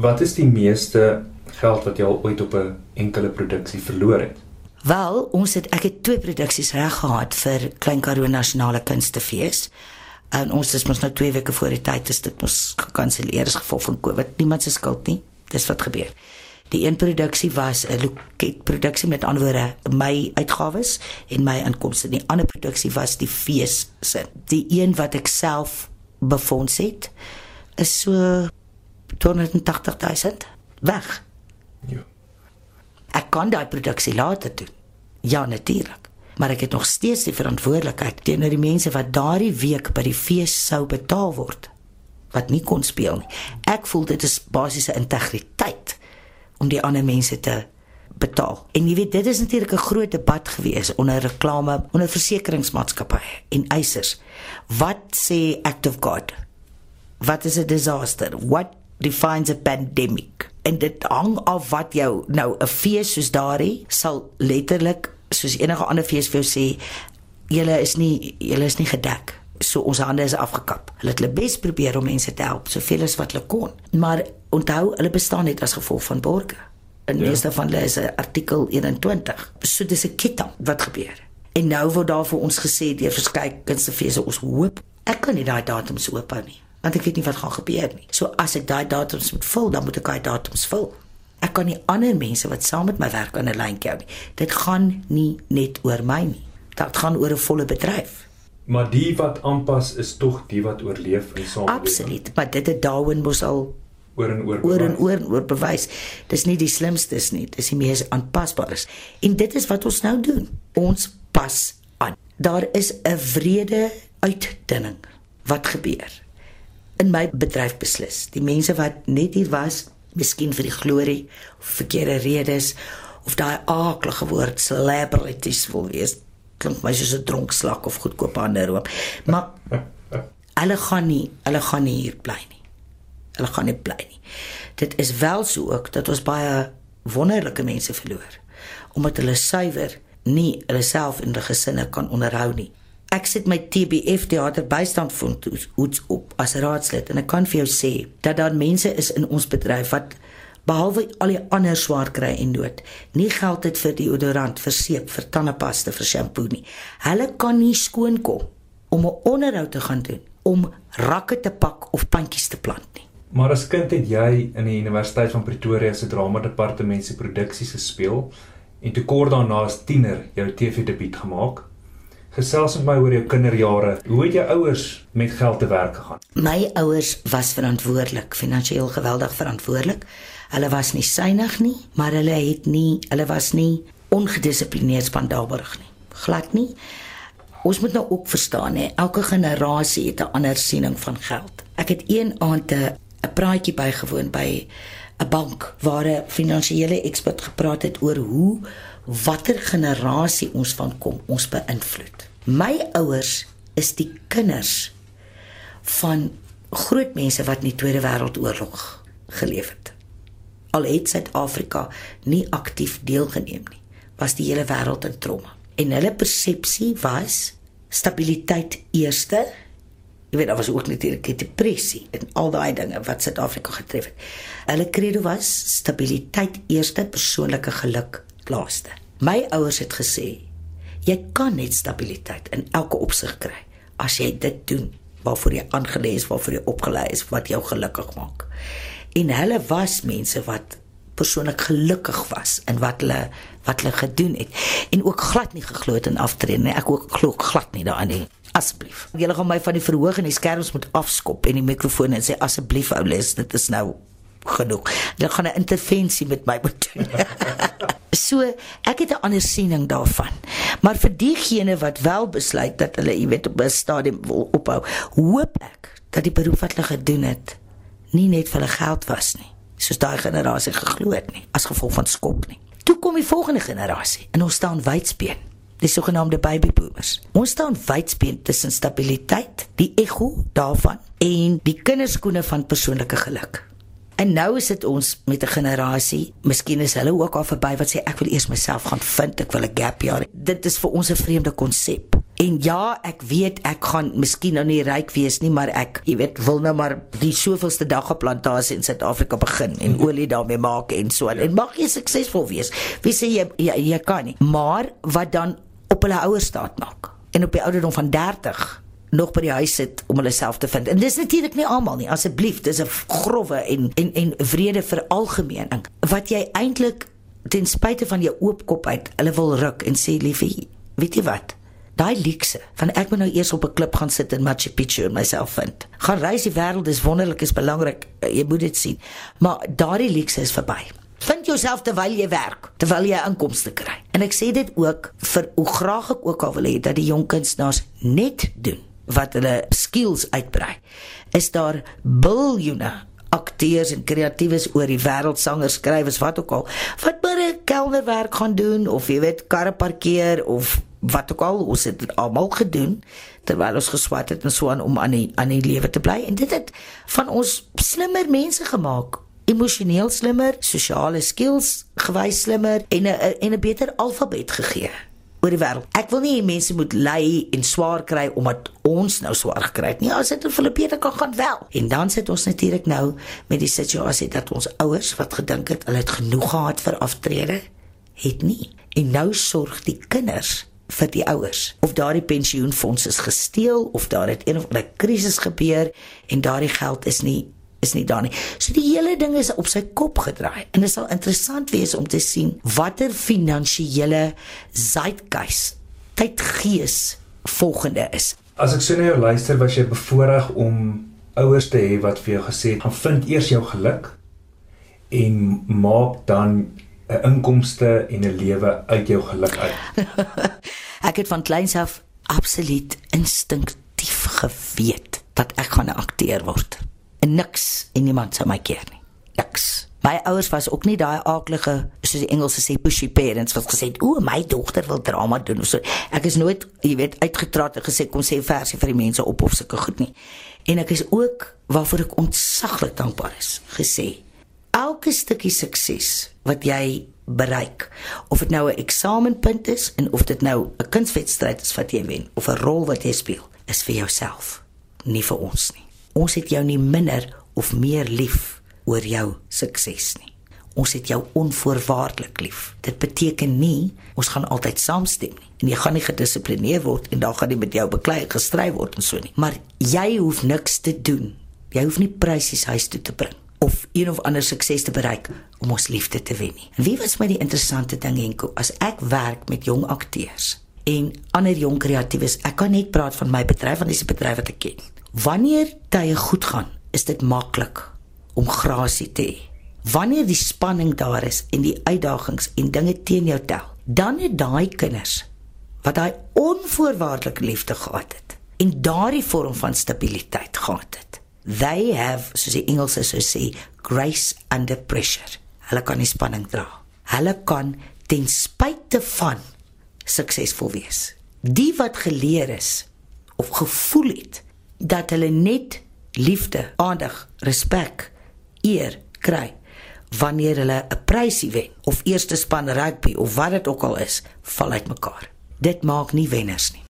Wat is die meeste geld wat jy al ooit op 'n enkele produksie verloor het? Wel, ons het ek het twee produksies reg gehad vir Klein Karoo Nasionale Kunstefees. En ons is mos nou 2 weke voor die tyd is dit mos gekanselleer as gevolg van Covid. Niemand se skuld nie. Dis wat gebeur. Die een produksie was 'n loket produksie met anderwoorde my uitgawes en my inkomste. Die ander produksie was die fees se. Die een wat ek self befonds het is so 280000 weg. Ja. Ek kan daai produksie later doen. Ja, natuurlik. Maar ek het nog steeds die verantwoordelikheid teenoor die mense wat daardie week by die fees sou betaal word wat nie kon speel nie. Ek voel dit is basiese integriteit om die ander mense te betaal. En jy weet, dit is natuurlik 'n groot debat gewees onder reklame, onder versekeringsmaatskappye en eisers. Wat sê Act of God? Wat is 'n disaster? What defines a pandemic? En dit hang af wat jou nou 'n fees soos daardie sal letterlik soos enige ander fees vir jou sê julle is nie julle is nie gedek so ons hande is afgekap. Hulle het hulle bes probeer om mense te help soveel as wat hulle kon. Maar onthou, hulle bestaan net as gevolg van borge. In ja. meeste van hulle is artikel 21. So dis 'n ketting wat gebeur. En nou word daar vir ons gesê deur verskeie kunstefeesse ons hoop ek kan nie daai datums oophou nie want ek weet nie wat gaan gebeur nie. So as ek daai datums moet vul, dan moet ek daai datums vul. Ek kan nie ander mense wat saam met my werk aan 'n lyntjie hou nie. Dit gaan nie net oor my nie. Dit gaan oor 'n volle bedryf. Maar die wat aanpas is tog die wat oorleef in samelewing. Absoluut, maar dit het Darwin mos al oor en oor oor en oor, en oor bewys. Dis nie die slimstes nie, dis die mees aanpasbares. En dit is wat ons nou doen. Ons pas aan. Daar is 'n wrede uitdinning wat gebeur in my bedryf beslis. Die mense wat net hier was, miskien vir die glorie of verkeerde redes of daai aaklige woord celebrities wil wees klink my soos 'n dronkslak of goedkoop handeroop. Maar hulle gaan nie, hulle gaan nie hier bly nie. Hulle gaan nie bly nie. Dit is wel so ook dat ons baie wonderlike mense verloor omdat hulle suiwer nie hulle self en hulle gesinne kan onderhou nie. Ek sit my TBF teater bystandfonds op as raadslid en ek kan vir jou sê dat daar mense is in ons bedryf wat behalwe al die ander swaar kry en nood, nie geld het vir deodorant, vir seep, vir tandepasta, vir shampoo nie. Hulle kan nie skoon kom om 'n onderhoud te gaan doen, om rakke te pak of plantjies te plant nie. Maar as kind het jy in die Universiteit van Pretoria se drama departement se produksies gespeel en toe kort daarna as tiener jou TV-debuut gemaak. Gesels met my oor jou kinderjare. Hoe het jou ouers met geld te werk gegaan? My ouers was verantwoordelik, finansiëel geweldig verantwoordelik. Hulle was nie suinig nie, maar hulle het nie, hulle was nie ongedissiplineerd spandaberig nie. Glad nie. Ons moet nou ook verstaan hè, elke generasie het 'n ander siening van geld. Ek het een aand 'n praatjie bygewoon by 'n bank waar 'n finansiële ekspert gepraat het oor hoe watter generasie ons van kom ons beïnvloed. My ouers is die kinders van groot mense wat in die Tweede Wêreldoorlog geleef het al het Suid-Afrika nie aktief deelgeneem nie, was die hele wêreld in tromme. En hulle persepsie was stabiliteit eerste. Jy weet, daar was ook natuurlik die depressie en al daai dinge wat Suid-Afrika getref het. Hulle credo was stabiliteit eerste, persoonlike geluk laaste. My ouers het gesê, jy kan net stabiliteit in elke opsig kry as jy dit doen waarvoor jy aangelê is, waarvoor jy opgelei is, wat jou gelukkig maak en hulle was mense wat persoonlik gelukkig was in wat hulle wat hulle gedoen het en ook glad nie geglo het in aftree nie ek ook glo glad nie daarin nie asseblief. Julle gaan my van die verhoog en die skerms moet afskop en die mikrofoon en sê asseblief ou les dit is nou genoeg. Hulle gaan 'n intervensie met my moet doen. So ek het 'n ander siening daarvan. Maar vir diegene wat wel besluit dat hulle jy weet op 'n stadium wil ophou hoop ek dat die beroep wat hulle gedoen het nie net vir hulle geld was nie, soos daai generasie geglo het nie, as gevolg van skok nie. Toe kom die volgende generasie en ons staan wydspeen, die sogenaamde baby boomers. Ons staan wydspeen tussen stabiliteit, die ego daarvan en die kinderskoene van persoonlike geluk. En nou is dit ons met 'n generasie, miskien is hulle ook al verby wat sê ek wil eers myself gaan vind, ek wil 'n gap jaar. Dit is vir ons 'n vreemde konsep. En ja, ek weet ek gaan miskien nou nie ryk wees nie, maar ek, jy weet, wil nou maar die soveelste dag 'n plantasie in Suid-Afrika begin en olie daarmee maak en so. En mag jy suksesvol wees. Wie sê jy jy, jy kan nie. Maar wat dan op hulle ouer staat maak en op die ouderdom van 30 nog by die huis sit om hulle self te vind. En dis natuurlik nie almal nie. Asseblief, dis 'n growwe en en en vrede vir algemeening. Wat jy eintlik ten spyte van jou oop kop uit, hulle wil ruk en sê liefie, weet jy wat? Daai leekse van ek moet nou eers op 'n klip gaan sit in Machu Picchu en myself vind. Gaan reis die wêreld is wonderlik, is belangrik. Jy moet dit sien. Maar daardie leekse is verby. Jouself terwyl jy werk, terwyl jy inkomste kry. En ek sê dit ook vir hoe graag ek ook al wil hê dat die jong kunstenaars net doen wat hulle skills uitbrei. Is daar biljoene akteurs en kreatiewes oor die wêreld sangers, skrywers, wat ook al, wat maar 'n kelnerwerk gaan doen of jy weet karre parkeer of wat ook al, ons het dit almal gedoen terwyl ons geswat het en so aan om aan die aan die lewe te bly en dit het van ons slimmer mense gemaak emosioneel slimmer, sosiale skills gewys slimmer en 'n en 'n beter alfabet gegee oor die wêreld. Ek wil nie mense moet ly en swaar kry omdat ons nou swaar gekry het nie. As dit in Filippine kan gaan wel. En dan sit ons natuurlik nou met die situasie dat ons ouers wat gedink het hulle het genoeg gehad vir aftrede, het nie. En nou sorg die kinders vir die ouers. Of daardie pensioenfonds is gesteel of daar het een of ander krisis gebeur en daardie geld is nie is nie daar nie. So die hele ding is op sy kop gedraai en dit sal interessant wees om te sien watter finansiële zeitgeist tydgees volgende is. As ek so na jou luister, was jy bevoorreg om ouers te hê wat vir jou gesê het, "Gaan vind eers jou geluk en maak dan 'n inkomste en 'n lewe uit jou geluk uit." ek het van kleins af absoluut instinktief geweet dat ek gaan 'n akteur word en niks en niemand sou my keer nie. Niks. My ouers was ook nie daai aaklige soos die Engelse sê pushy parents wat gesê het o my dogter wil drama doen of so. Ek is nooit, jy weet, uitgetraat en gesê kom sê versie vir die mense op of sulke goed nie. En ek is ook waarvoor ek ontsaglik dankbaar is, gesê elke stukkie sukses wat jy bereik of dit nou 'n eksamenpunt is en of dit nou 'n kunswedstryd is wat jy wen of 'n rol wat jy speel, is vir jouself, nie vir ons nie. Ons het jou nie minder of meer lief oor jou sukses nie. Ons het jou onvoorwaardelik lief. Dit beteken nie ons gaan altyd saamstem nie. En jy gaan nie gedissiplineer word en dan gaan jy met jou beklei gestry word en so nie. Maar jy hoef niks te doen. Jy hoef nie prysies huis toe te bring of een of ander sukses te bereik om ons liefde te wen nie. En wie was my die interessante ding Henko, as ek werk met jong akteurs en ander jong kreatiewes, ek kan net praat van my bedryf want dis 'n bedryf wat ek ken. Wanneer tye goed gaan, is dit maklik om grasie te hê. Wanneer die spanning daar is en die uitdagings en dinge teen jou tel, dan het daai kinders wat daai onvoorwaardelike liefde gehad het en daardie vorm van stabiliteit gehad het. They have, soos die Engelse sou sê, grace under pressure. Hulle kan die spanning dra. Hulle kan ten spyte van suksesvol wees. Die wat geleer is of gevoel het dat hulle net liefde, aandag, respek, eer kry wanneer hulle 'n prysie wen of eerste span rugby of wat dit ook al is, val uitmekaar. Dit maak nie wenners nie.